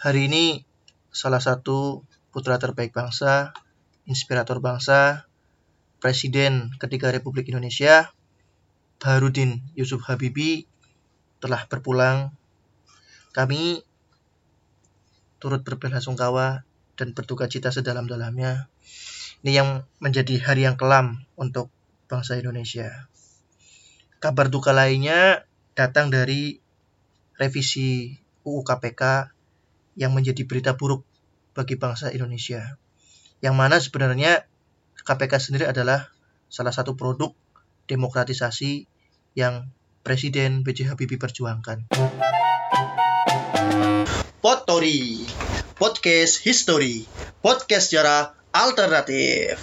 Hari ini salah satu putra terbaik bangsa, inspirator bangsa, Presiden ketiga Republik Indonesia, Baharudin Yusuf Habibie telah berpulang. Kami turut berbelasungkawa dan berduka cita sedalam-dalamnya. Ini yang menjadi hari yang kelam untuk bangsa Indonesia. Kabar duka lainnya datang dari revisi UU KPK yang menjadi berita buruk bagi bangsa Indonesia. Yang mana sebenarnya KPK sendiri adalah salah satu produk demokratisasi yang Presiden B.J. Habibie perjuangkan. Potori, podcast history, podcast sejarah alternatif.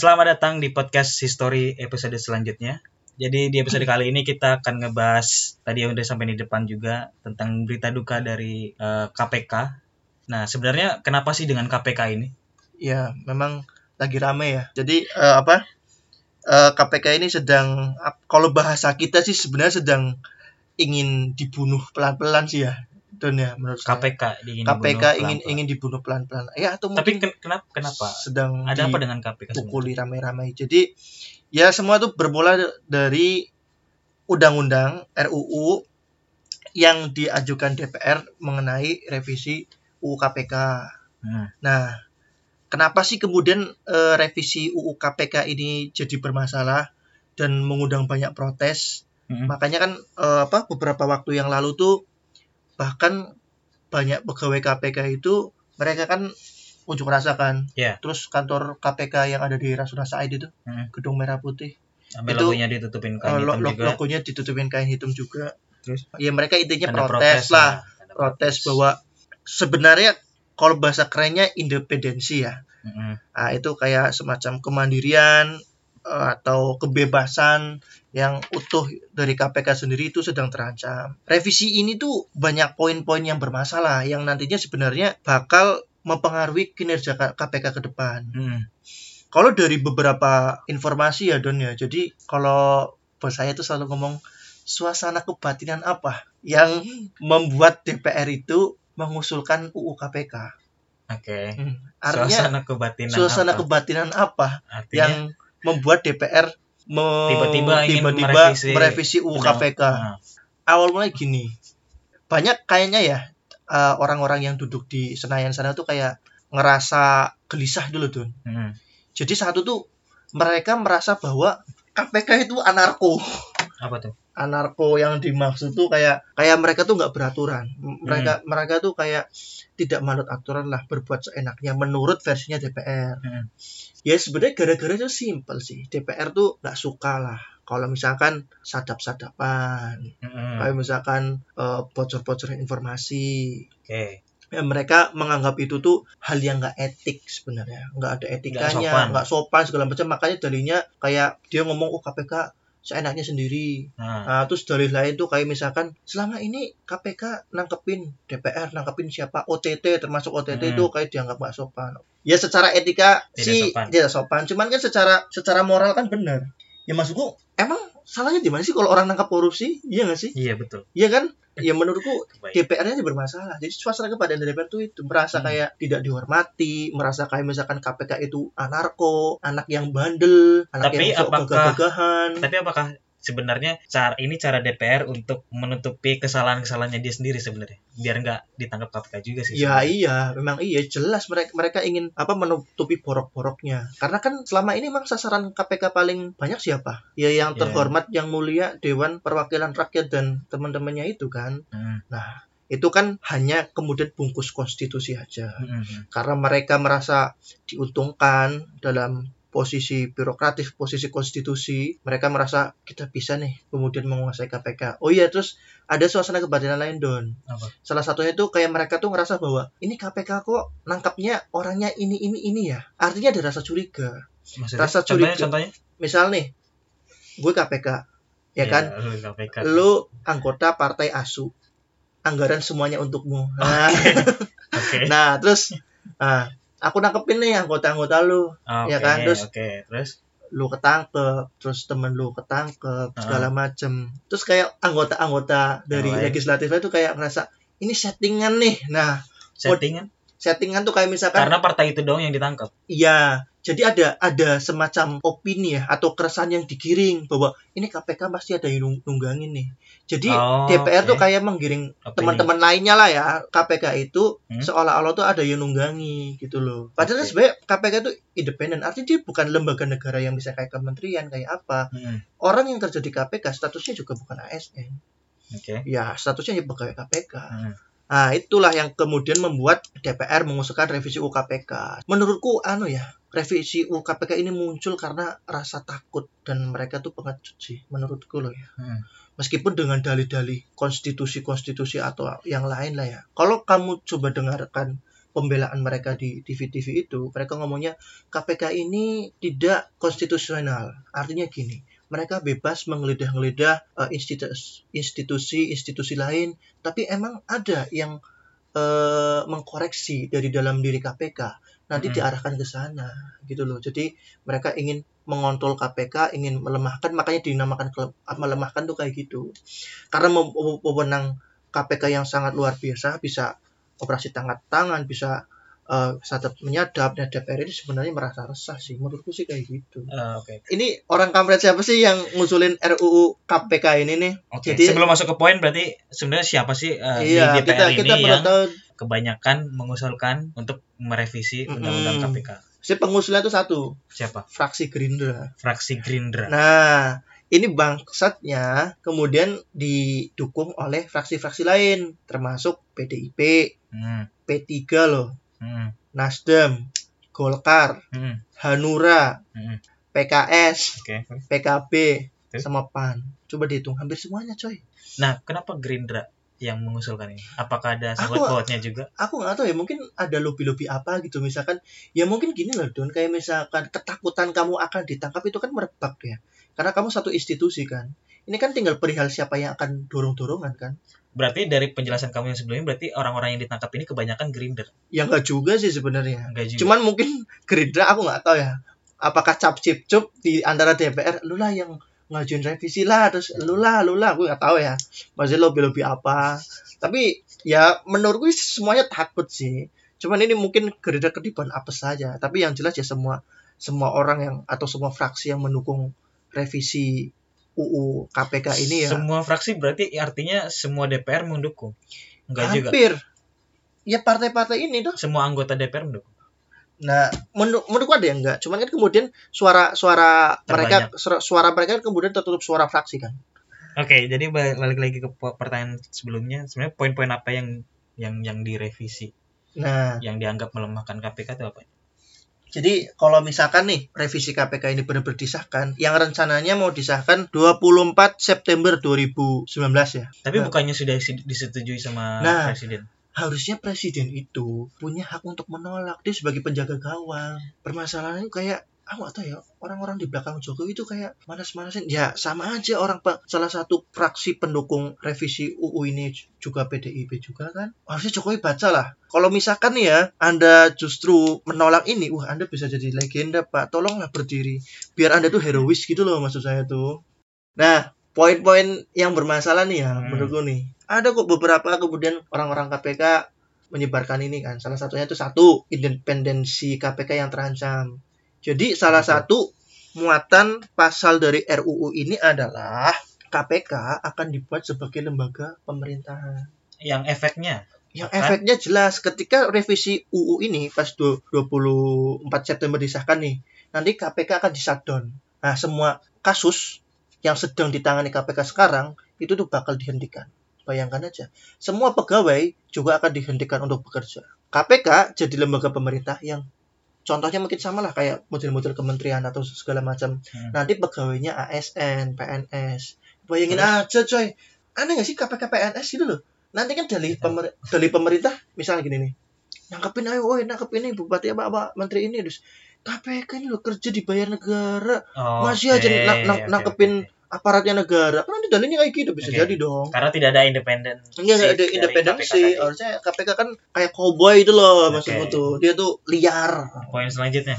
Selamat datang di podcast History episode selanjutnya. Jadi di episode kali ini kita akan ngebahas tadi yang udah sampai di depan juga tentang berita duka dari eh, KPK. Nah, sebenarnya kenapa sih dengan KPK ini? Ya, memang lagi rame ya. Jadi eh, apa? eh, KPK ini sedang kalau bahasa kita sih sebenarnya sedang ingin dibunuh pelan-pelan sih ya. Don ya menurut saya. KPK ingin KPK dibunuh ingin ingin dibunuh pelan-pelan. Ya atau Tapi kenapa kenapa? sedang Ada apa dengan KPK? pukuli ramai-ramai. Jadi ya semua itu bermula dari undang-undang RUU yang diajukan DPR mengenai revisi UU KPK. Hmm. Nah, kenapa sih kemudian eh, revisi UU KPK ini jadi bermasalah dan mengundang banyak protes? Hmm. Makanya kan eh, apa beberapa waktu yang lalu tuh bahkan banyak pegawai KPK itu mereka kan unjuk rasa kan. Iya. Terus kantor KPK yang ada di Rasuna Said itu, Hmm. gedung merah putih, Sampai Itu, logonya ditutupin eh, kain lo- hitam lo- juga. logonya ditutupin kain hitam juga. Terus? Ya mereka intinya Tanda protes, lah, Tanda protes bahwa sebenarnya kalau bahasa kerennya independensi ya. Hmm. Nah, itu kayak semacam kemandirian eh, atau kebebasan yang utuh dari KPK sendiri itu sedang terancam. Revisi ini tuh banyak poin-poin yang bermasalah yang nantinya sebenarnya bakal mempengaruhi kinerja KPK ke depan. Hmm. Kalau dari beberapa informasi ya Don ya, jadi kalau bos saya tuh selalu ngomong suasana kebatinan apa yang membuat DPR itu mengusulkan UU KPK. Oke. Hmm. Artinya Suasana kebatinan suasana apa? kebatinan apa Artinya yang membuat DPR me- Tiba-tiba ingin tiba-tiba merevisi merevisi UU KPK. Nah, Awal mulai gini, banyak kayaknya ya eh, orang-orang yang duduk di Senayan sana tuh kayak ngerasa gelisah dulu tuh. hmm. Jadi satu tuh mereka merasa bahwa KPK itu anarko. Apa tuh? Anarko yang dimaksud tuh kayak kayak mereka tuh nggak beraturan. M- Mereka mereka tuh kayak tidak manut aturan lah, berbuat seenaknya menurut versinya DPR. Hmm. Ya sebenarnya gara-gara itu simpel sih. DPR tuh nggak suka lah kalau misalkan sadap-sadapan, Hmm. kayak misalkan eh, bocor-bocoran informasi. Oke. Ya, mereka menganggap itu tuh hal yang nggak etik sebenarnya, nggak ada etikanya, sopan. nggak sopan. segala macam. Makanya dalilnya kayak dia ngomong, oh KPK seenaknya sendiri. Nah, Nah, terus dalil lain tuh kayak misalkan selama ini KPK nangkepin DPR, nangkepin siapa OTT termasuk OTT Hmm. itu kayak dianggap nggak sopan. Ya secara etika Tidak sih sopan. tidak sopan, cuman kan secara secara moral kan benar. Ya maksudku emang salahnya di mana sih kalau orang nangkap korupsi? Iya nggak sih? iya betul. Iya kan? Ya menurutku. DPR-nya aja bermasalah. Jadi suasana kepada DPR itu itu merasa Hmm. kayak tidak dihormati, merasa kayak misalkan KPK itu anarko, anak yang bandel, anak Tapi yang sok apakah- gagah-gagahan. Tapi apakah sebenarnya cara ini cara DPR untuk menutupi kesalahan-kesalahannya dia sendiri sebenarnya biar nggak ditangkap KPK juga sih. Ya sebenarnya. iya, memang iya jelas mereka mereka ingin apa menutupi borok-boroknya. Karena kan selama ini memang sasaran KPK paling banyak siapa? Ya yang Iya. terhormat, yang mulia Dewan Perwakilan Rakyat dan teman-temannya itu kan. Hmm, Nah, itu kan hanya kemudian bungkus konstitusi aja. hmm, hmm. Karena mereka merasa diuntungkan dalam posisi birokratif, posisi konstitusi, mereka merasa kita bisa nih kemudian menguasai KPK. Oh iya, terus ada suasana kebatinan lain Don. Apa? Salah satunya itu kayak mereka tuh ngerasa bahwa ini KPK kok nangkapnya orangnya ini ini ini ya. Artinya ada rasa curiga. Maksudnya, Rasa contohnya, curiga. contohnya? Misal nih, gue KPK, ya kan? lu KPK. Lu anggota partai ASU. Anggaran semuanya untukmu. Nah, Oke. nah terus Nah, aku nangkepin nih anggota-anggota lu. Oke, Ya kan, terus- oke, terus Lu ketangkep, terus temen lu ketangkep, Ah. segala macem. Terus kayak anggota-anggota dari lain. legislatifnya tuh kayak ngerasa ini settingan nih. Nah, settingan settingan tuh kayak misalkan karena partai itu dong yang ditangkap. Iya, jadi ada ada semacam opini ya atau keresahan yang digiring bahwa ini KPK pasti ada yang nung- nunggangin nih. Jadi Oh, DPR tuh oke. kayak menggiring teman-teman lainnya lah ya KPK itu Hmm. seolah-olah tuh ada yang nunggangi gitu loh. Padahal Oke. sebenarnya KPK itu independen, artinya dia bukan lembaga negara yang bisa kayak kementerian kayak apa. Hmm, Orang yang kerja di KPK statusnya juga bukan ASN. Oke. Ya statusnya ya pegawai KPK. Hmm. Nah, itulah yang kemudian membuat DPR mengusulkan revisi UU KPK. Menurutku anu ya, revisi UU KPK ini muncul karena rasa takut dan mereka tuh pengecut sih menurutku loh ya. Hmm. Meskipun dengan dalih-dalih konstitusi-konstitusi atau yang lain lah ya. Kalau kamu coba dengarkan pembelaan mereka di TV-TV itu, mereka ngomongnya KPK ini tidak konstitusional. Artinya gini, mereka bebas menggeledah-geledah eh, institusi- institusi-institusi lain, tapi emang ada yang eh, mengkoreksi dari dalam diri KPK. Nanti Mm. diarahkan ke sana, gitu loh. Jadi mereka ingin mengontrol KPK, ingin melemahkan, makanya dinamakan kele- melemahkan tuh kayak gitu. Karena wewenang KPK yang sangat luar biasa, bisa operasi tangkap tangan, bisa eh, sadap menyadap, dan DPR ini sebenarnya merasa resah sih. Menurutku sih kayak gitu Eh, Oke. ini orang kampret siapa sih yang ngusulin RUU KPK ini nih? Oke. Jadi- Sebelum masuk ke poin berarti sebenarnya siapa sih eh, iya, di DPR kita kita ini yang tahu kebanyakan mengusulkan untuk merevisi undang-undang KPK? si pengusulnya itu satu, Siapa? fraksi Gerindra. Fraksi Gerindra. Nah, ini bangsatnya kemudian didukung oleh fraksi-fraksi lain, termasuk PDIP, Hmm. P3 loh, Hmm. Nasdem, Golkar, Hmm. Hanura, Hmm. PKS, Oke. PKB, Oke. sama PAN. Coba dihitung hampir semuanya, coy. Nah, kenapa Gerindra yang mengusulkan ini? Apakah ada sangkut pautnya juga? aku nggak tahu ya mungkin ada lobby-lobby apa gitu misalkan ya mungkin gini loh Don kayak misalkan ketakutan kamu akan ditangkap itu kan merebak ya karena kamu satu institusi kan ini kan tinggal perihal siapa yang akan dorong-dorongan kan Berarti dari penjelasan kamu yang sebelumnya berarti orang-orang yang ditangkap ini kebanyakan Gerindra. ya nggak juga sih sebenarnya. Enggak juga. cuman mungkin Gerindra aku nggak tahu ya. Apakah cap cip cup di antara DPR lu lah yang ngajuin revisi lah terus lu lah lu lah. Gue nggak tahu ya. Masih lobby-lobby apa. Tapi ya menurutku sih semuanya takut sih. Cuman ini mungkin Gerindra ketiban apa saja. Tapi yang jelas ya semua semua orang yang atau semua fraksi yang mendukung revisi UU KPK ini ya Semua fraksi berarti artinya semua DPR mendukung. Enggak juga. hampir ya partai-partai ini tuh Semua anggota DPR mendukung. Nah, menurut menurutku ada yang enggak. Cuman kan kemudian suara suara mereka suara, mereka kan kemudian tertutup suara fraksi kan. Oke, jadi balik, lagi ke pertanyaan sebelumnya, sebenarnya poin-poin apa yang yang yang direvisi, Nah, yang dianggap melemahkan KPK itu apa? Jadi kalau misalkan nih revisi KPK ini benar-benar disahkan, yang rencananya mau disahkan 24 September 2019 ya. Tapi Nah. bukannya sudah disetujui sama Nah. presiden? Harusnya presiden itu punya hak untuk menolak dia sebagai penjaga gawang. Permasalahannya kayak aku nggak tahu ya orang-orang di belakang Jokowi itu kayak manas-manasin. Ya sama aja orang pe- salah satu fraksi pendukung revisi UU ini juga PDIP juga kan. Harusnya Jokowi baca lah. Kalau misalkan nih ya Anda justru menolak ini wah Anda bisa jadi legenda Pak. Tolonglah berdiri. Biar Anda tuh herois gitu loh maksud saya tuh. Nah poin-poin yang bermasalah nih ya Hmm. menurutku nih. Ada kok beberapa kemudian orang-orang KPK menyebarkan ini kan. Salah satunya itu satu independensi KPK yang terancam jadi salah satu muatan pasal dari RUU ini adalah KPK akan dibuat sebagai lembaga pemerintahan. Yang efeknya? yang Akan? efeknya jelas. Ketika revisi UU ini pas du- 24 September disahkan nih nanti KPK akan di-shutdown nah semua kasus yang sedang ditangani KPK sekarang itu tuh bakal dihentikan. Bayangkan aja. Semua pegawai juga akan dihentikan untuk bekerja. KPK jadi lembaga pemerintah yang contohnya mungkin sama lah kayak model-model kementerian atau segala macam. Hmm. nanti pegawainya ASN PNS bayangin Terus? aja coy. Aneh gak sih KPK PNS gitu loh? Nanti kan dari pemer dari pemerintah misalnya gini nih. Nangkepin ayo woi nangkep ini bupati apa apa menteri ini. Terus KPK ini loh kerja dibayar negara. Masih aja Oke, na- na- oke, nangkepin oke, oke. Aparatnya negara kan nanti dalilnya kayak gitu bisa Oke. jadi dong Karena tidak ada independen. Enggak nggak ada independensi. Harusnya KPK kan kayak cowboy itu loh maksudku Oke. tuh. Dia tuh liar. Poin selanjutnya.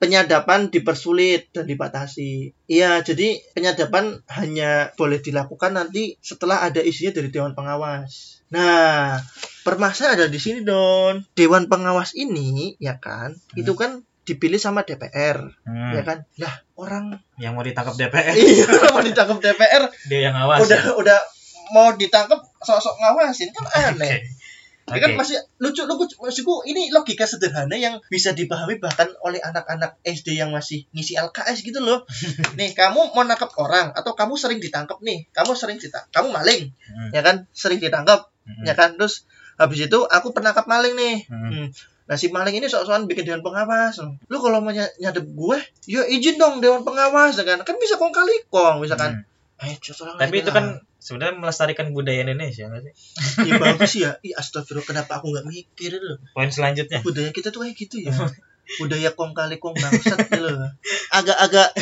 Penyadapan dipersulit dan dibatasi. Iya, jadi penyadapan hanya boleh dilakukan nanti setelah ada isinya dari Dewan Pengawas. Nah, permasalahan ada di sini Don. Dewan Pengawas ini, ya kan, itu kan dipilih sama DPR, Hmm. ya kan? Lah, orang Yang mau ditangkap DPR iya mau ditangkap DPR dia yang ngawas. udah udah mau ditangkap sok-sok ngawasin kan aneh. Oke. Ya kan masih lucu lucu maksudku ini logika sederhana yang bisa dipahami bahkan oleh anak-anak SD yang masih ngisi LKS gitu loh. nih kamu mau nangkap orang atau kamu sering ditangkap nih, kamu sering ditangkap, kamu maling, Hmm. ya kan sering ditangkap, Hmm. ya kan terus habis itu aku penangkap maling nih. Hmm. Hmm. Nah si maling ini sok-sokan bikin dewan pengawas. Lu kalau mau ny- nyadep gue, ya izin dong dewan pengawas, ya kan? Kan bisa kong kali kong, misalkan. Hmm. Eh, Tapi itu kan sebenarnya melestarikan budaya Indonesia nggak sih? ya bagus ya. Ih, astagfirullah kenapa aku nggak mikir loh. Poin selanjutnya. budaya kita tuh kayak gitu ya budaya kong kali kong bangsat gitu loh agak-agak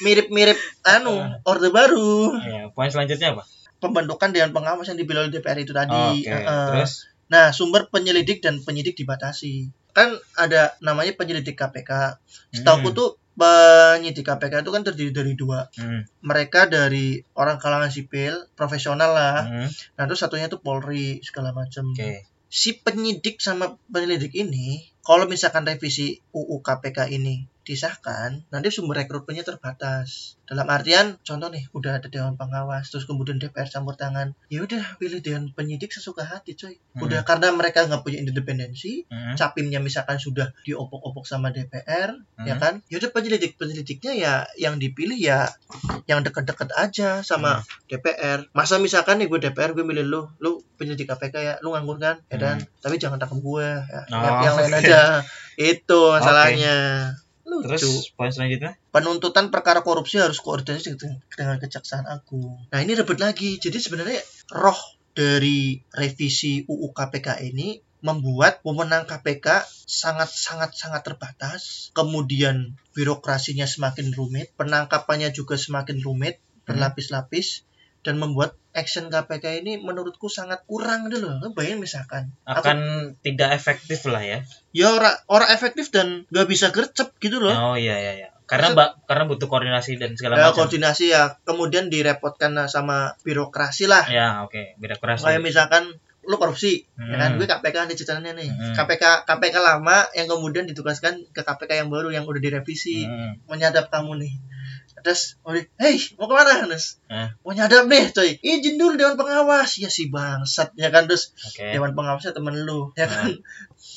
mirip-mirip anu orde baru Ya, poin selanjutnya apa? pembentukan dewan pengawas yang oleh DPR itu tadi Oke, Heeh. terus nah sumber penyelidik dan penyidik dibatasi kan ada namanya penyelidik KPK setahu Hmm. tuh penyidik KPK itu kan terdiri dari dua Hmm. mereka dari orang kalangan sipil profesional lah Hmm. nah terus satunya tuh Polri segala macam Oke. si penyidik sama penyelidik ini kalau misalkan revisi UU KPK ini disahkan nanti sumber rekrutmennya terbatas dalam artian contoh nih udah ada dewan pengawas terus kemudian DPR campur tangan ya udah pilih dewan penyidik sesuka hati coy Hmm. udah karena mereka nggak punya independensi Hmm. capimnya misalkan sudah diopok-opok sama DPR ya Hmm. kan ya udah penyelidik penyelidiknya ya yang dipilih ya yang deket-deket aja sama Hmm. DPR masa misalkan nih gue DPR gue milih lu lu penyelidik KPK ya lu nganggur kan ya dan tapi jangan tangkap gue ya Hmm. Oh, yang, yang lain oke. aja itu masalahnya lucu. Terus poin selanjutnya? penuntutan perkara korupsi harus koordinasi dengan, kejaksaan agung. Nah ini ribet lagi. Jadi sebenarnya roh dari revisi UU KPK ini membuat wewenang KPK sangat sangat sangat terbatas. Kemudian birokrasinya semakin rumit penangkapannya juga semakin rumit berlapis-lapis dan membuat action KPK ini menurutku sangat kurang gitu loh bayangin misalkan aku- Akan tidak efektif lah ya. ya orang orang efektif dan nggak bisa gercep gitu loh Oh iya iya iya. Karena Maksud- mbak karena butuh koordinasi dan segala ya macam. koordinasi ya kemudian direpotkan sama birokrasi lah Ya oke. Birokrasi. kayak misalkan lu korupsi ya kan Hmm. gue KPK ada ceritanya nih Hmm. KPK KPK lama yang kemudian ditugaskan ke KPK yang baru yang udah direvisi Hmm. menyadap kamu nih terus oh, hei mau ke mana Nes? Eh. mau nyadap nih coy izin dulu dewan pengawas ya si bangsat ya kan terus Oke. dewan pengawasnya temen lu ya kan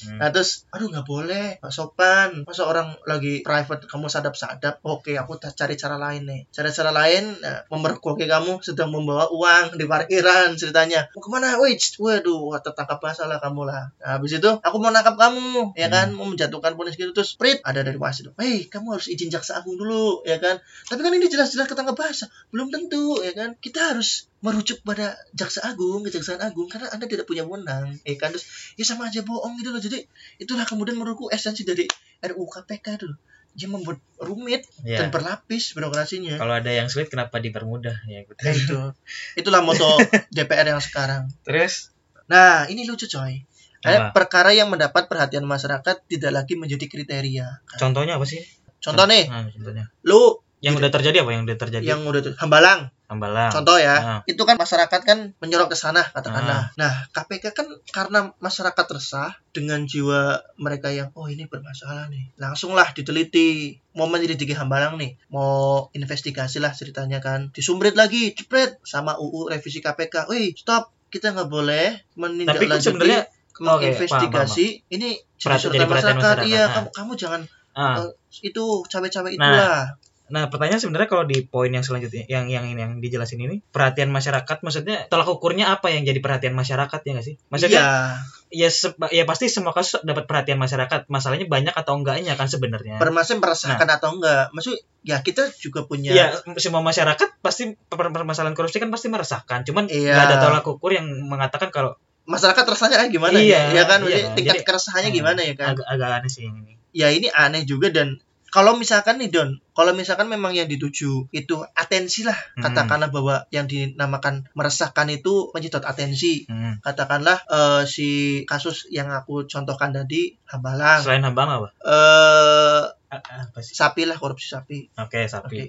Hmm. Nah terus, aduh nggak boleh, nggak sopan. Masa orang lagi private kamu sadap-sadap? Oke, aku cari cara lain nih. Cari cara lain, nah, memergoki kamu sedang membawa uang di parkiran ceritanya. Mau ke mana? Wih, waduh, wah, tertangkap basah lah kamu lah. Nah, habis itu aku mau nangkap kamu, ya kan? Mau menjatuhkan ponis gitu terus, prit ada dari wasit. Hei, kamu harus izin jaksa agung dulu, ya kan? Tapi kan ini jelas-jelas ketangkap basah, belum tentu, ya kan? Kita harus merujuk pada jaksa agung, kejaksaan agung karena anda tidak punya wewenang, ya kan? Terus ya sama aja bohong gitu loh. Jadi itulah kemudian menurutku esensi dari RUU KPK itu dia membuat rumit Ya. dan berlapis birokrasinya. Kalau ada yang sulit kenapa dipermudah ya gitu. Nah, itu itulah moto DPR yang sekarang. Terus Nah ini lucu coy. Ada Apa? perkara yang mendapat perhatian masyarakat tidak lagi menjadi kriteria. contohnya apa sih? Contoh nih, Nah, contohnya. lu Yang udah terjadi apa yang udah terjadi? yang udah tuh, hambalang, Hambalang. contoh ya, Ah. itu kan masyarakat kan menyorot ke sana katakanlah. Nah KPK kan karena masyarakat resah dengan jiwa mereka yang oh ini bermasalah nih, langsunglah diteliti. Mau menyelidiki hambalang nih, mau investigasi lah ceritanya kan, disumrit lagi, cepret sama UU revisi KPK. Wih stop, kita nggak boleh menindaklanjuti menginvestigasi ini jadi sorotan jadi perhatian masyarakat. masyarakat. Iya, Nah. kamu kamu jangan ah, eh, itu cawe-cawe Nah, itulah. Nah, pertanyaan sebenarnya kalau di poin yang selanjutnya yang yang ini yang dijelasin ini, perhatian masyarakat maksudnya tolak ukurnya apa yang jadi perhatian masyarakat ya nggak sih? Maksudnya iya, ya ya pasti semua kasus dapat perhatian masyarakat. Masalahnya banyak atau enggaknya kan sebenarnya. permasalahan merasakan atau enggak. Maksud ya kita juga punya Ya, semua masyarakat pasti per- permasalahan korupsi kan pasti meresahkan. Cuman Iya. ada tolak ukur yang mengatakan kalau masyarakat rasanya gimana Iya, ya? Ya kan, iya. Tingkat Jadi- keresahannya Hmm, gimana ya kan? agak, agak aneh sih yang ini. Ya ini aneh juga dan kalau misalkan nih Don, kalau misalkan memang yang dituju itu atensi lah, Hmm. katakanlah bahwa yang dinamakan meresahkan itu menyedot atensi. Hmm. Katakanlah eh, si kasus yang aku contohkan tadi Hambalang, Selain hambang apa? eh A- Apa sih? sapi lah korupsi sapi. Oke, Oke. sapi.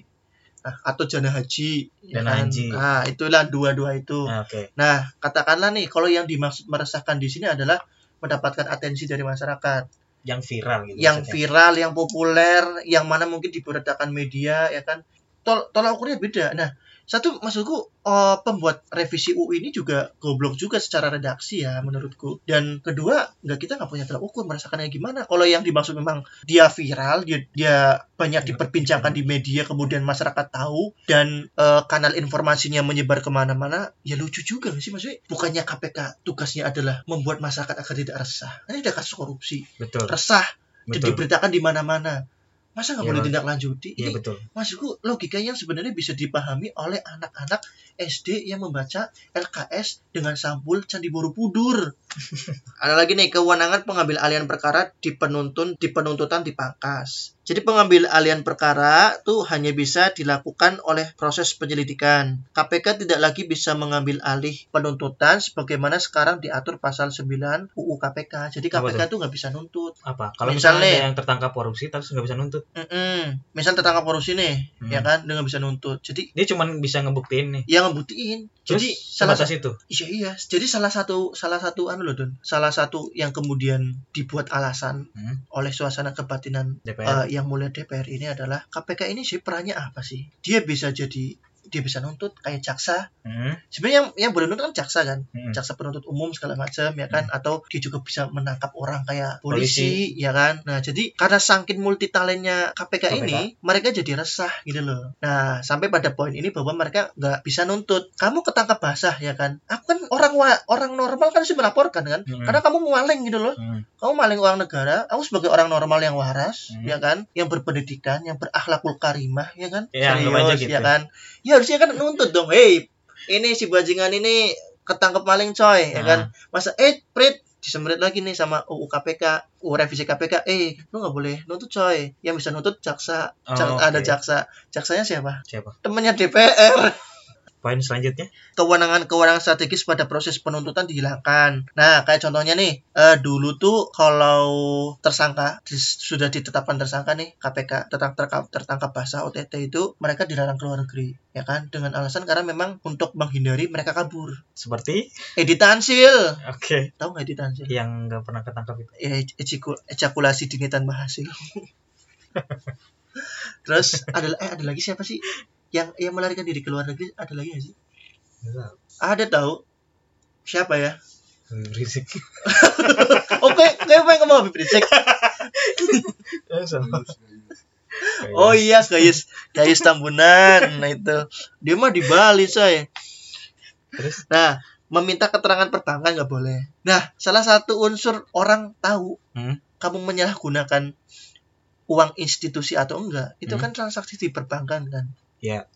Nah, atau jana haji. ya Dana kan? haji. Nah, itulah dua-dua itu. Ah, Oke. Nah, katakanlah nih kalau yang dimaksud meresahkan di sini adalah mendapatkan atensi dari masyarakat. Yang viral gitu. yang maksudnya. viral, yang populer, yang mana mungkin diberitakan media ya kan. Tol tolak ukurnya beda. Nah, satu maksudku eh, pembuat revisi UU ini juga goblok juga secara redaksi ya menurutku. Dan kedua, nggak kita nggak punya tolak ukur merasakannya gimana. Kalau yang dimaksud memang dia viral, dia dia banyak diperbincangkan di media, kemudian masyarakat tahu dan eh, kanal informasinya menyebar ke mana-mana, ya lucu juga sih maksudnya. Bukannya KPK tugasnya adalah membuat masyarakat agar tidak resah. Ini ada kasus korupsi, Betul. resah dan Betul. diberitakan di mana-mana. Masa nggak Iya, boleh tindak lanjuti? Iya Ini betul. maksudku logika yang sebenarnya bisa dipahami oleh anak-anak SD yang membaca LKS dengan sampul Candi Borobudur. Ada lagi nih kewenangan pengambil alihan perkara di penuntun di penuntutan dipangkas. Jadi pengambil alihan perkara tuh hanya bisa dilakukan oleh proses penyelidikan. KPK tidak lagi bisa mengambil alih penuntutan sebagaimana sekarang diatur pasal 9 UU KPK. Jadi KPK tuh nggak bisa nuntut. Apa? Kalau Misalnya- misalnya ada yang tertangkap korupsi terus nggak bisa nuntut, Mm-mm. Misal tertangkap korupsi nih, Hmm. ya kan, dia nggak bisa nuntut. Jadi dia cuma bisa ngebuktiin nih. yang ngebuktiin. Terus Jadi salah sebatas itu. iya iya. Jadi salah satu salah satu anu loh Don. Salah satu yang kemudian dibuat alasan Hmm. oleh suasana kebatinan DPR. eh, yang mulia DPR ini adalah KPK ini sih perannya apa sih? Dia bisa jadi dia bisa nuntut kayak jaksa. Hmm. Sebenarnya yang yang boleh nuntut kan jaksa kan, Hmm. jaksa penuntut umum segala macam ya kan, atau dia juga bisa menangkap orang kayak polisi, Polisi. ya kan. Nah jadi karena saking multi talentnya KPK, KPK. ini, mereka jadi resah gitu loh. Nah sampai pada poin ini bahwa mereka nggak bisa nuntut. Kamu ketangkap basah ya kan? Aku kan orang orang normal kan sih melaporkan kan, Hmm. karena kamu maling gitu loh. Hmm. Kamu maling uang negara, aku sebagai orang normal yang waras, Hmm. ya kan, yang berpendidikan, yang berakhlakul karimah, ya kan, Ya, serius, gitu. ya kan, ya harusnya kan nuntut dong, hei, ini si bajingan ini ketangkep maling coy, ya Nah. kan, masa, eh, prit, disemret lagi nih sama UU KPK, UU revisi KPK, eh, lu nggak boleh nuntut coy, yang bisa nuntut jaksa, Oh, Jak- oke. ada jaksa, jaksanya siapa? Siapa? Temennya DPR Poin selanjutnya. kewenangan-kewenangan strategis pada proses penuntutan dihilangkan. Nah, kayak contohnya nih, eh, dulu tuh kalau tersangka dis- sudah ditetapkan tersangka nih KPK tertang tertangkap, tertangkap basah OTT itu mereka dilarang keluar negeri, ya kan? Dengan alasan karena memang untuk menghindari mereka kabur. Seperti Edi Tansil, oke tahu nggak Edi Tansil? yang nggak pernah ketangkap itu. Ya, ejaku- ejakulasi dini tanpa hasil. Terus ada eh ada lagi siapa sih yang yang melarikan diri ke luar negeri? Ada lagi nggak sih? Ada tahu? Siapa ya? Berisik. Oke, kayak pengen ngomong Habib Rizik. Oh iya, guys, guys Tambunan. Nah itu, dia mah di Bali. Terus? Nah, meminta keterangan perbankan nggak boleh. Nah, salah satu unsur orang tahu Hmm. kamu menyalahgunakan uang institusi atau enggak, itu Hmm. kan transaksi di perbankan kan. Ya.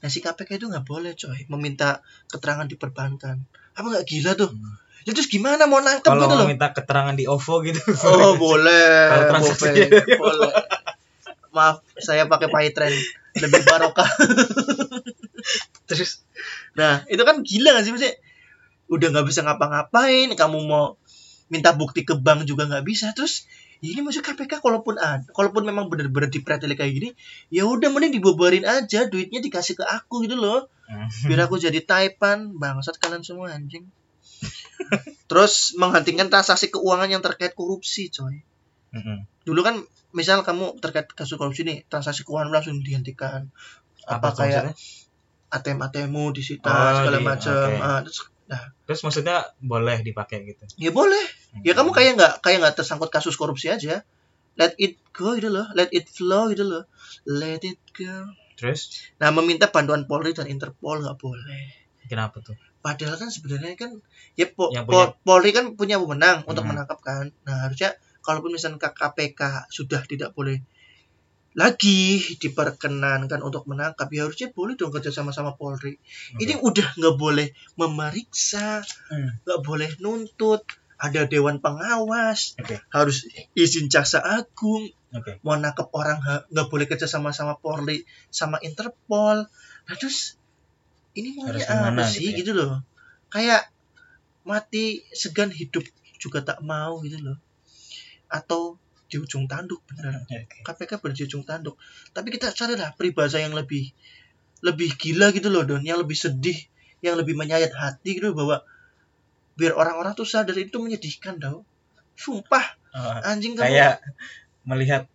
Nah, si KPK itu nggak boleh, coy, meminta keterangan di perbankan. Apa nggak gila tuh? Hmm. Ya, terus gimana mau nangkep Kalau gitu loh? minta keterangan di OVO gitu. Oh boleh, Kalau transaksi boleh, dia- boleh. Maaf, saya pakai Paytrend lebih barokah. Terus Nah, itu kan gila gak sih maksudnya? Udah nggak bisa ngapa-ngapain, kamu mau minta bukti ke bank juga nggak bisa. Terus ya ini maksud KPK kalaupun ada, kalaupun memang bener-bener dipreteli kayak gini, ya udah mending dibobarin aja, duitnya dikasih ke aku gitu loh. Hmm. Biar aku jadi taipan, bangsat kalian semua anjing. Terus menghentikan transaksi keuangan yang terkait korupsi, coy. Mm-mm. dulu kan misal kamu terkait kasus korupsi nih transaksi keuangan langsung dihentikan apa, tuh kayak? ATM ATMmu disita Oh, segala di- macam. Ah, terus Terus maksudnya boleh dipakai gitu. ya boleh. Ya kamu kayak nggak kayak nggak tersangkut kasus korupsi aja. Let it go gitu loh. Let it flow gitu loh. Let it go. Terus? Nah meminta bantuan Polri dan Interpol nggak boleh. Kenapa tuh? padahal kan sebenarnya kan ya po- Yang po- Polri kan punya wewenang untuk Hmm. menangkap kan. Nah harusnya kalaupun misalnya KPK sudah tidak boleh lagi diperkenankan untuk menangkap ya harusnya boleh dong kerja sama sama Polri ini udah nggak boleh memeriksa Hmm. nggak boleh nuntut ada dewan pengawas Oke. harus izin jaksa agung Oke. mau nangkep orang nggak boleh kerja sama sama Polri sama Interpol nah terus ini gimana apa sih gitu ya? gitu loh kayak mati segan hidup juga tak mau gitu loh atau di ujung tanduk beneran Oke. KPK berada di ujung tanduk. Tapi kita carilah peribahasa yang lebih lebih gila gitu loh Don. Yang lebih sedih yang lebih menyayat hati gitu bahwa biar orang-orang tuh sadar itu menyedihkan tau. Sumpah. Oh, anjing kamu. kayak melihat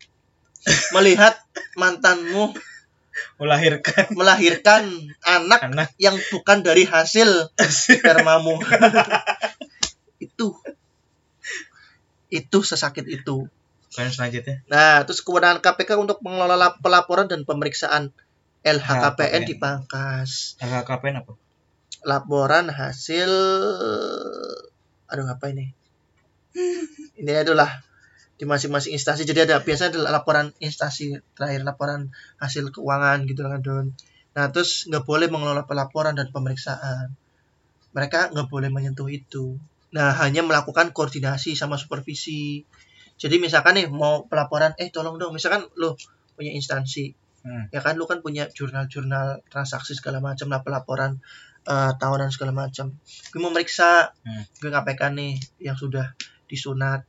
melihat mantanmu melahirkan. melahirkan anak anak. yang bukan dari hasil. spermamu. Itu. Itu sesakit itu poin selanjutnya. Nah terus kewenangan KPK untuk mengelola pelaporan dan pemeriksaan LHKPN LHKPN. dipangkas. LHKPN apa? Laporan hasil aduh apa ini? Ini adalah di masing-masing instansi. Jadi ada biasanya ada laporan instansi terakhir laporan hasil keuangan gitu kan Don. Nah terus nggak boleh mengelola pelaporan dan pemeriksaan. Mereka nggak boleh menyentuh itu. Nah hanya melakukan koordinasi sama supervisi jadi misalkan nih mau pelaporan eh tolong dong. Misalkan lo punya instansi Hmm. ya kan? Lu kan punya jurnal-jurnal transaksi segala macam lah pelaporan eh, tahunan segala macam. Gue mau meriksa Hmm. gue KPK nih yang sudah disunat?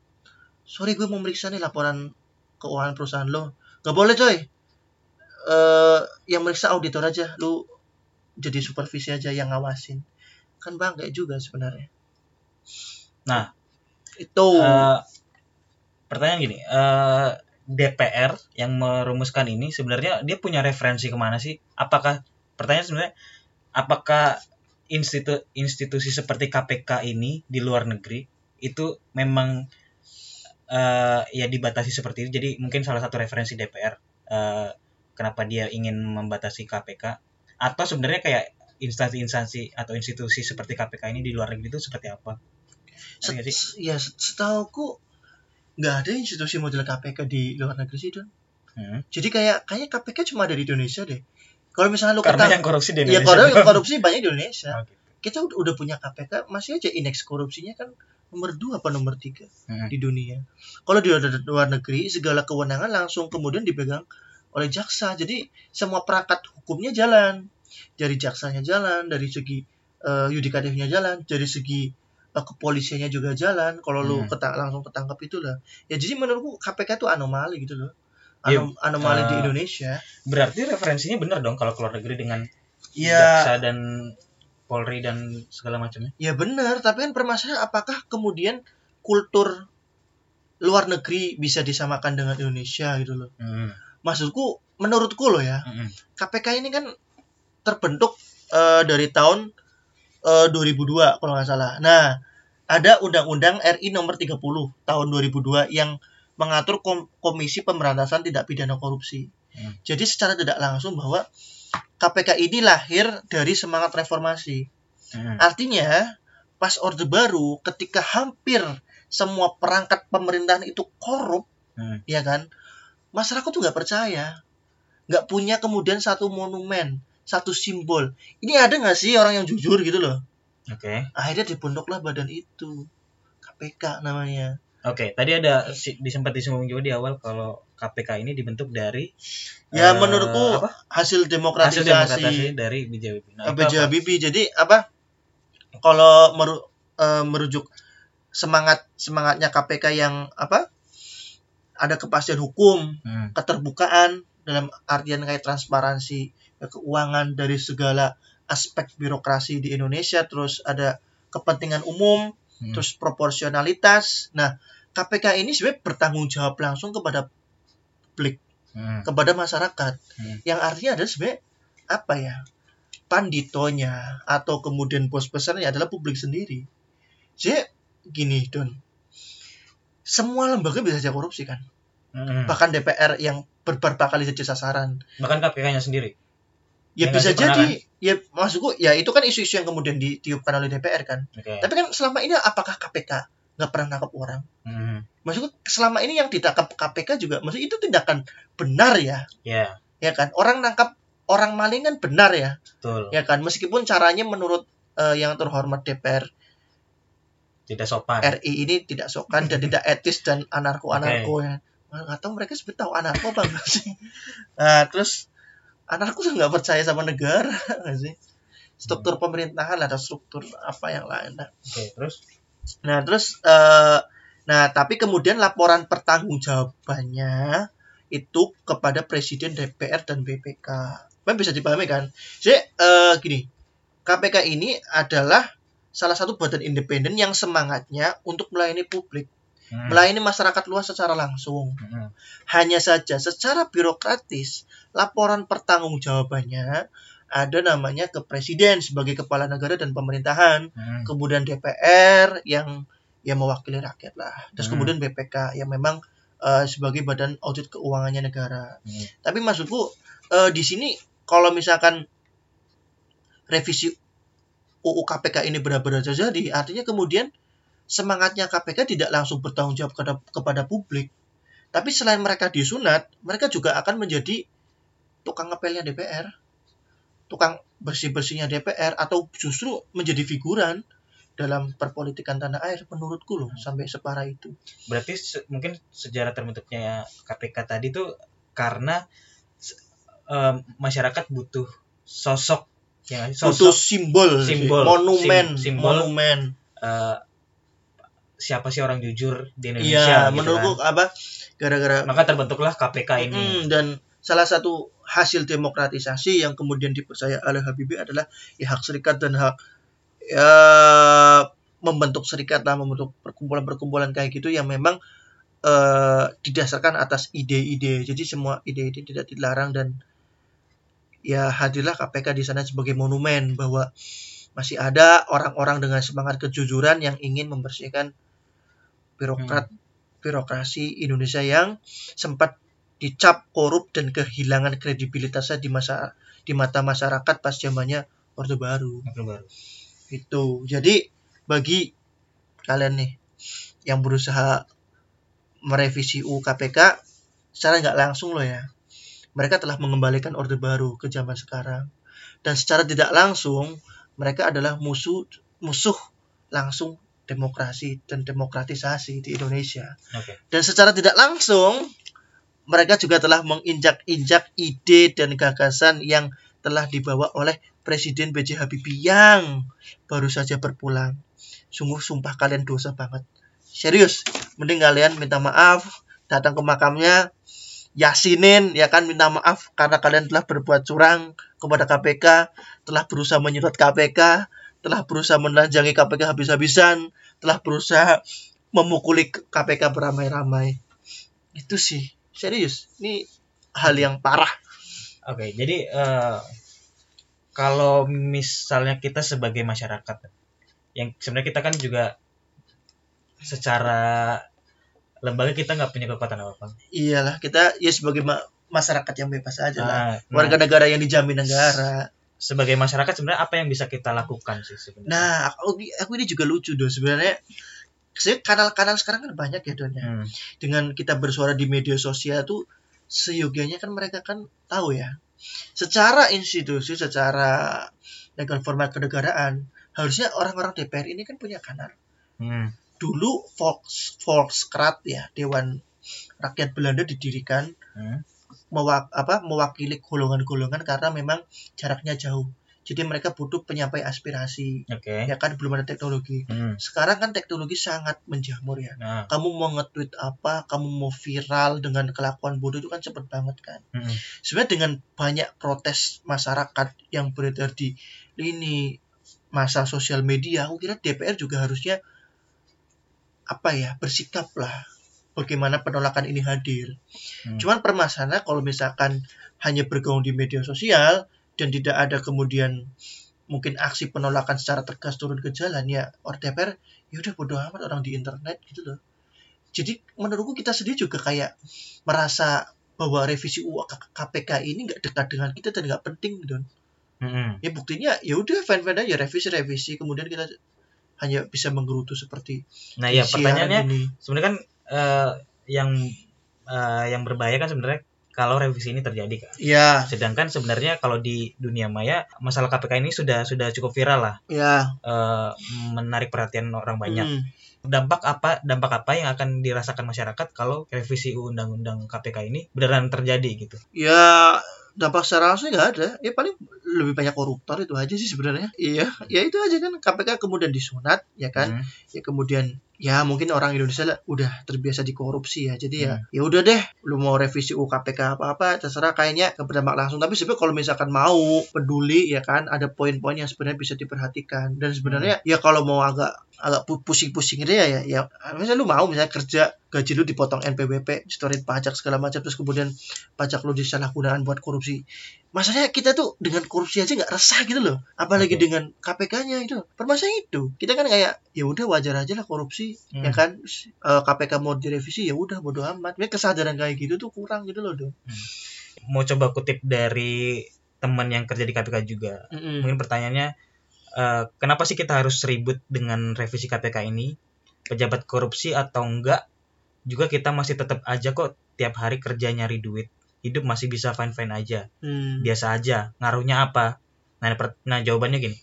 Sorry gue mau meriksa nih laporan keuangan perusahaan lo. Nggak boleh coy. Eh yang meriksa auditor aja lu jadi supervisi aja yang ngawasin. Kan bangga juga sebenarnya. Nah. itu. Eh, pertanyaan gini eh, DPR yang merumuskan ini sebenarnya dia punya referensi ke mana sih? Apakah pertanyaan sebenarnya apakah institu institusi seperti KPK ini di luar negeri itu memang eh, ya dibatasi seperti itu jadi mungkin salah satu referensi DPR eh, kenapa dia ingin membatasi KPK atau sebenarnya kayak instansi-instansi atau institusi seperti KPK ini di luar negeri itu seperti apa? Set- ya setauku nggak ada institusi model KPK di luar negeri sih don Hmm. jadi kayak kayaknya KPK cuma ada di Indonesia deh kalau misalnya lu Karena ketang- yang korupsi di ya Indonesia. kalau yang korupsi banyak di Indonesia Oh, gitu. kita udah, udah punya KPK masih aja indeks korupsinya kan nomor dua apa nomor tiga Hmm. di dunia kalau di luar, luar negeri segala kewenangan langsung kemudian dipegang oleh jaksa jadi semua perangkat hukumnya jalan dari jaksanya jalan dari segi eh, yudikatifnya jalan dari segi kepolisiannya juga jalan kalau lu Hmm. ketang- langsung ketangkep itu lah ya jadi menurutku KPK itu anomali gitu loh Iya, Anom- anomali di eh, Indonesia Berarti referensinya benar dong kalau keluar negeri dengan ya jaksa dan Polri dan segala macamnya. Ya benar, tapi kan permasalahan apakah kemudian kultur luar negeri bisa disamakan dengan Indonesia gitu loh. Hmm. Maksudku, menurutku loh ya, Hmm. KPK ini kan terbentuk eh, dari tahun eh, 2002 kalau nggak salah. Nah, ada Undang-Undang RI nomor 30 tahun 2002 yang mengatur kom- Komisi Pemberantasan Tindak Pidana Korupsi. Hmm. Jadi secara tidak langsung bahwa KPK ini lahir dari semangat reformasi. Hmm. Artinya, pas Orde Baru, ketika hampir semua perangkat pemerintahan itu korup, Hmm. ya kan, masyarakat tuh nggak percaya, nggak punya kemudian satu monumen, satu simbol. Ini ada nggak sih orang yang jujur gitu loh? Oke. Akhirnya dibentuklah badan itu, KPK namanya. Oke, tadi ada disempat disinggung juga di awal kalau KPK ini dibentuk dari Ya eh, menurutku apa? hasil hasil demokratisasi, demokratisasi dari B.J. Habibie. Nah, B.J. Habibie. Jadi apa? Kalau meru- eh, merujuk semangat semangatnya KPK yang apa? Ada kepastian hukum, Hmm. keterbukaan dalam artian kayak transparansi keuangan dari segala aspek birokrasi di Indonesia terus ada kepentingan umum Hmm. terus proporsionalitas nah KPK ini sebenarnya bertanggung jawab langsung kepada publik Hmm. kepada masyarakat Hmm. yang artinya adalah sebenarnya apa ya panditonya atau kemudian bos besarnya adalah publik sendiri jadi gini Don semua lembaga bisa saja korupsi kan Hmm. bahkan DPR yang beberapa kali saja sasaran Bahkan KPK-nya sendiri. Ya Ya, bisa jadi. ya maksudku ya itu kan isu-isu yang kemudian ditiupkan oleh DPR kan. Oke. tapi kan selama ini apakah KPK nggak pernah nangkap orang? Hmm. maksudku selama ini yang ditangkap KPK juga maksud itu tindakan benar ya? Ya, ya kan? Orang nangkap orang maling kan benar ya? Betul. ya kan? Meskipun caranya menurut eh, yang terhormat DPR tidak sopan. RI ini tidak sokan dan tidak etis dan anarko-anarko ya. Nggak tahu mereka sebut tahu anarko apa enggak sih. Nah, terus anarko tuh nggak percaya sama negara nggak sih. Struktur pemerintahan ada struktur apa yang lain. Nah, oke terus Nah, terus eh nah, tapi kemudian laporan pertanggungjawabannya itu kepada Presiden DPR dan BPK. Memang bisa dipahami kan? Jadi eh gini, KPK ini adalah salah satu badan independen yang semangatnya untuk melayani publik, Hmm. melayani masyarakat luas secara langsung. Hmm. Hanya saja secara birokratis, laporan pertanggungjawabannya ada namanya ke presiden sebagai kepala negara dan pemerintahan Hmm. kemudian DPR yang yang mewakili rakyat lah, terus Hmm. kemudian BPK yang memang eh, sebagai badan audit keuangannya negara. Hmm. Tapi maksudku eh, di sini kalau misalkan revisi UU KPK ini benar-benar terjadi, artinya kemudian semangatnya KPK tidak langsung bertanggung jawab kepada, kepada publik. Tapi selain mereka disunat, mereka juga akan menjadi tukang ngepelnya DPR, tukang bersih-bersihnya DPR, atau justru menjadi figuran dalam perpolitikan tanah air menurutku loh sampai separah itu. berarti se- mungkin sejarah terbentuknya KPK tadi tuh karena em, masyarakat butuh sosok yang Butuh sosok simbol, sih. Simbol. monumen, Sim- simbol. monumen. eh, siapa sih orang jujur di Indonesia Iya, gitu menurutku kan. apa gara-gara maka terbentuklah KPK ini Mm, dan salah satu hasil demokratisasi yang kemudian dipercaya oleh Habibie adalah ya hak serikat dan hak ya membentuk serikat lah membentuk perkumpulan-perkumpulan kayak gitu yang memang eh, didasarkan atas ide-ide jadi semua ide-ide tidak dilarang dan ya hadirlah KPK di sana sebagai monumen bahwa masih ada orang-orang dengan semangat kejujuran yang ingin membersihkan birokrat birokrasi Indonesia yang sempat dicap korup dan kehilangan kredibilitasnya di masa di mata masyarakat pas zamannya Orde Baru. Oke, baru. itu. Jadi bagi kalian nih yang berusaha merevisi UU KPK secara nggak langsung loh ya mereka telah mengembalikan Orde Baru ke zaman sekarang. Dan secara tidak langsung mereka adalah musuh musuh langsung demokrasi dan demokratisasi di Indonesia Oke. dan secara tidak langsung mereka juga telah menginjak-injak ide dan gagasan yang telah dibawa oleh Presiden B.J. Habibie yang baru saja berpulang. Sungguh sumpah kalian dosa banget. Serius, mending kalian minta maaf, datang ke makamnya, yasinin, ya kan minta maaf karena kalian telah berbuat curang kepada KPK, telah berusaha menyedot KPK, telah berusaha menelanjangi KPK habis-habisan, telah berusaha memukuli KPK beramai-ramai. Itu sih, serius. Ini hal yang parah. Oke, jadi eh, kalau misalnya kita sebagai masyarakat, yang sebenarnya kita kan juga secara lembaga kita nggak punya kekuatan apa-apa. Iyalah, kita ya sebagai ma- masyarakat yang bebas aja lah. Nah, nah, Warga negara yang dijamin negara. Sebagai masyarakat sebenarnya apa yang bisa kita lakukan sih sebenarnya? Nah, aku, aku ini juga lucu dong sebenarnya. Saya kanal-kanal sekarang kan banyak ya Don ya. Hmm, Dengan kita bersuara di media sosial tuh seyogianya kan mereka kan tahu ya. Secara institusi, secara legal format kenegaraan, harusnya orang-orang DPR ini kan punya kanal. hmm, Dulu Volks, Volkskrant ya, Dewan Rakyat Belanda didirikan hmm, mewak, apa, mewakili golongan-golongan karena memang jaraknya jauh. Jadi mereka butuh penyampai aspirasi. Oke. Ya kan belum ada teknologi. Hmm, Sekarang kan teknologi sangat menjamur ya. nah, Kamu mau nge-tweet apa, kamu mau viral dengan kelakuan bodoh itu kan cepet banget kan. hmm, Sebenarnya dengan banyak protes masyarakat yang beredar di lini masa sosial media, aku kira DPR juga harusnya apa ya bersikap lah bagaimana penolakan ini hadir. Hmm. Cuman permasalahannya kalau misalkan hanya bergaung di media sosial dan tidak ada kemudian mungkin aksi penolakan secara tegas turun ke jalan ya orang DPR ya udah bodo amat orang di internet gitu loh. Jadi menurutku kita sendiri juga kayak merasa bahwa revisi UU KPK ini nggak dekat dengan kita dan nggak penting gitu. hmm, Ya buktinya ya udah fan-fan aja revisi-revisi kemudian kita hanya bisa menggerutu seperti Nah, ya pertanyaannya ini. sebenarnya kan eh, yang eh, yang berbahaya kan sebenarnya kalau revisi ini terjadi kan. Iya, Sedangkan sebenarnya kalau di dunia maya masalah KPK ini sudah sudah cukup viral lah, iya. eh, menarik perhatian orang banyak. Hmm. Dampak apa dampak apa yang akan dirasakan masyarakat kalau revisi undang-undang KPK ini beneran terjadi gitu. Ya dampak secara langsung nggak ada. Ya paling lebih banyak koruptor itu aja sih sebenarnya. Iya, ya itu aja kan KPK kemudian disunat, ya kan? Hmm. Ya kemudian ya mungkin orang Indonesia lah udah terbiasa dikorupsi ya. Jadi ya Hmm. ya udah deh, lu mau revisi UU KPK apa-apa terserah kayaknya ke berdampak langsung. Tapi sebenarnya kalau misalkan mau peduli ya kan ada poin-poin yang sebenarnya bisa diperhatikan. Dan sebenarnya ya kalau mau agak agak pu- pusing-pusing gitu ya ya ya misalnya lu mau misalnya kerja gaji lu dipotong NPWP setorin pajak segala macam terus kemudian pajak lu disalahgunakan buat korupsi masalahnya kita tuh dengan korupsi aja nggak resah gitu loh apalagi Oke. dengan KPK-nya itu permasalahan itu kita kan kayak ya udah wajar aja lah korupsi Hmm. ya kan Eh, KPK mau direvisi ya udah bodo amat Tapi kesadaran kayak gitu tuh kurang gitu loh dong Mau coba kutip dari teman yang kerja di KPK juga. Mungkin pertanyaannya eh, kenapa sih kita harus ribut dengan revisi KPK ini? Pejabat korupsi atau enggak? Juga kita masih tetap aja kok tiap hari kerja nyari duit. Hidup masih bisa fine-fine aja. Hmm. Biasa aja. Ngaruhnya apa? Nah, per- nah jawabannya gini.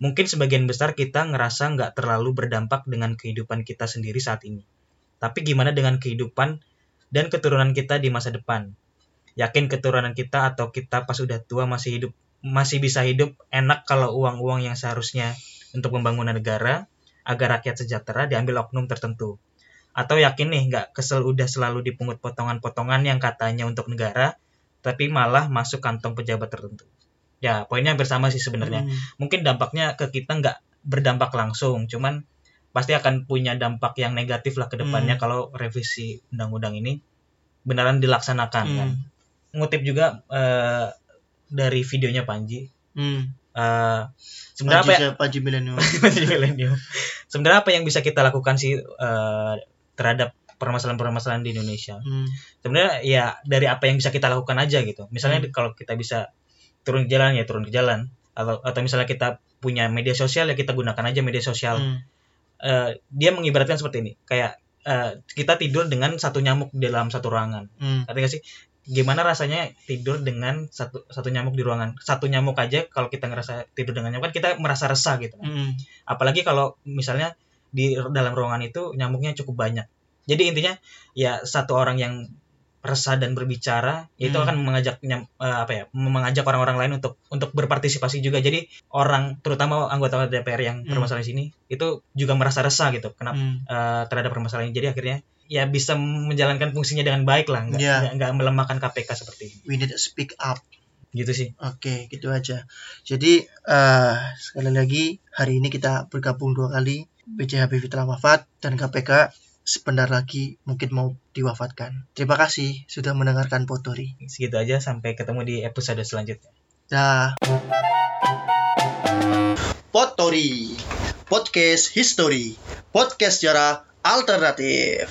Mungkin sebagian besar kita ngerasa nggak terlalu berdampak dengan kehidupan kita sendiri saat ini. Tapi gimana dengan kehidupan dan keturunan kita di masa depan? Yakin keturunan kita atau kita pas udah tua masih hidup masih bisa hidup enak kalau uang-uang yang seharusnya untuk pembangunan negara agar rakyat sejahtera diambil oknum tertentu. Atau yakin nih nggak kesel udah selalu dipungut potongan-potongan yang katanya untuk negara tapi malah masuk kantong pejabat tertentu. Ya, poinnya hampir sama sih sebenarnya Hmm. mungkin dampaknya ke kita nggak berdampak langsung cuman pasti akan punya dampak yang negatif lah ke depannya Hmm. kalau revisi undang-undang ini beneran dilaksanakan Hmm. kan ngutip juga eh, dari videonya Panji Hmm. eh, sebenarnya apa ya? Panji Panji sebenarnya apa yang bisa kita lakukan sih eh, terhadap permasalahan-permasalahan di Indonesia Hmm. sebenarnya ya dari apa yang bisa kita lakukan aja gitu misalnya Hmm. kalau kita bisa turun ke jalan ya turun ke jalan atau atau misalnya kita punya media sosial ya kita gunakan aja media sosial Hmm. Eh, dia mengibaratkan seperti ini kayak eh, kita tidur dengan satu nyamuk di dalam satu ruangan Hmm. Gak sih gimana rasanya tidur dengan satu satu nyamuk di ruangan satu nyamuk aja kalau kita ngerasa tidur dengan nyamuk kan kita merasa resah gitu Hmm. apalagi kalau misalnya di dalam ruangan itu nyamuknya cukup banyak jadi intinya ya satu orang yang resah dan berbicara itu Hmm. akan mengajak nyam- eh, apa ya mengajak orang-orang lain untuk untuk berpartisipasi juga jadi orang terutama anggota DPR yang Hmm. permasalahan sini itu juga merasa resah gitu kenapa Hmm. eh, terhadap permasalahan ini jadi akhirnya ya bisa menjalankan fungsinya dengan baik lah nggak Iya. nggak- melemahkan KPK seperti ini we need to speak up gitu sih Oke, gitu aja. Jadi eh sekali lagi hari ini kita bergabung dua kali. BJ Habibie telah wafat dan KPK sebentar lagi mungkin mau diwafatkan. Terima kasih sudah mendengarkan Potori. segitu aja sampai ketemu di episode selanjutnya Dah. Potori, podcast history, podcast sejarah alternatif.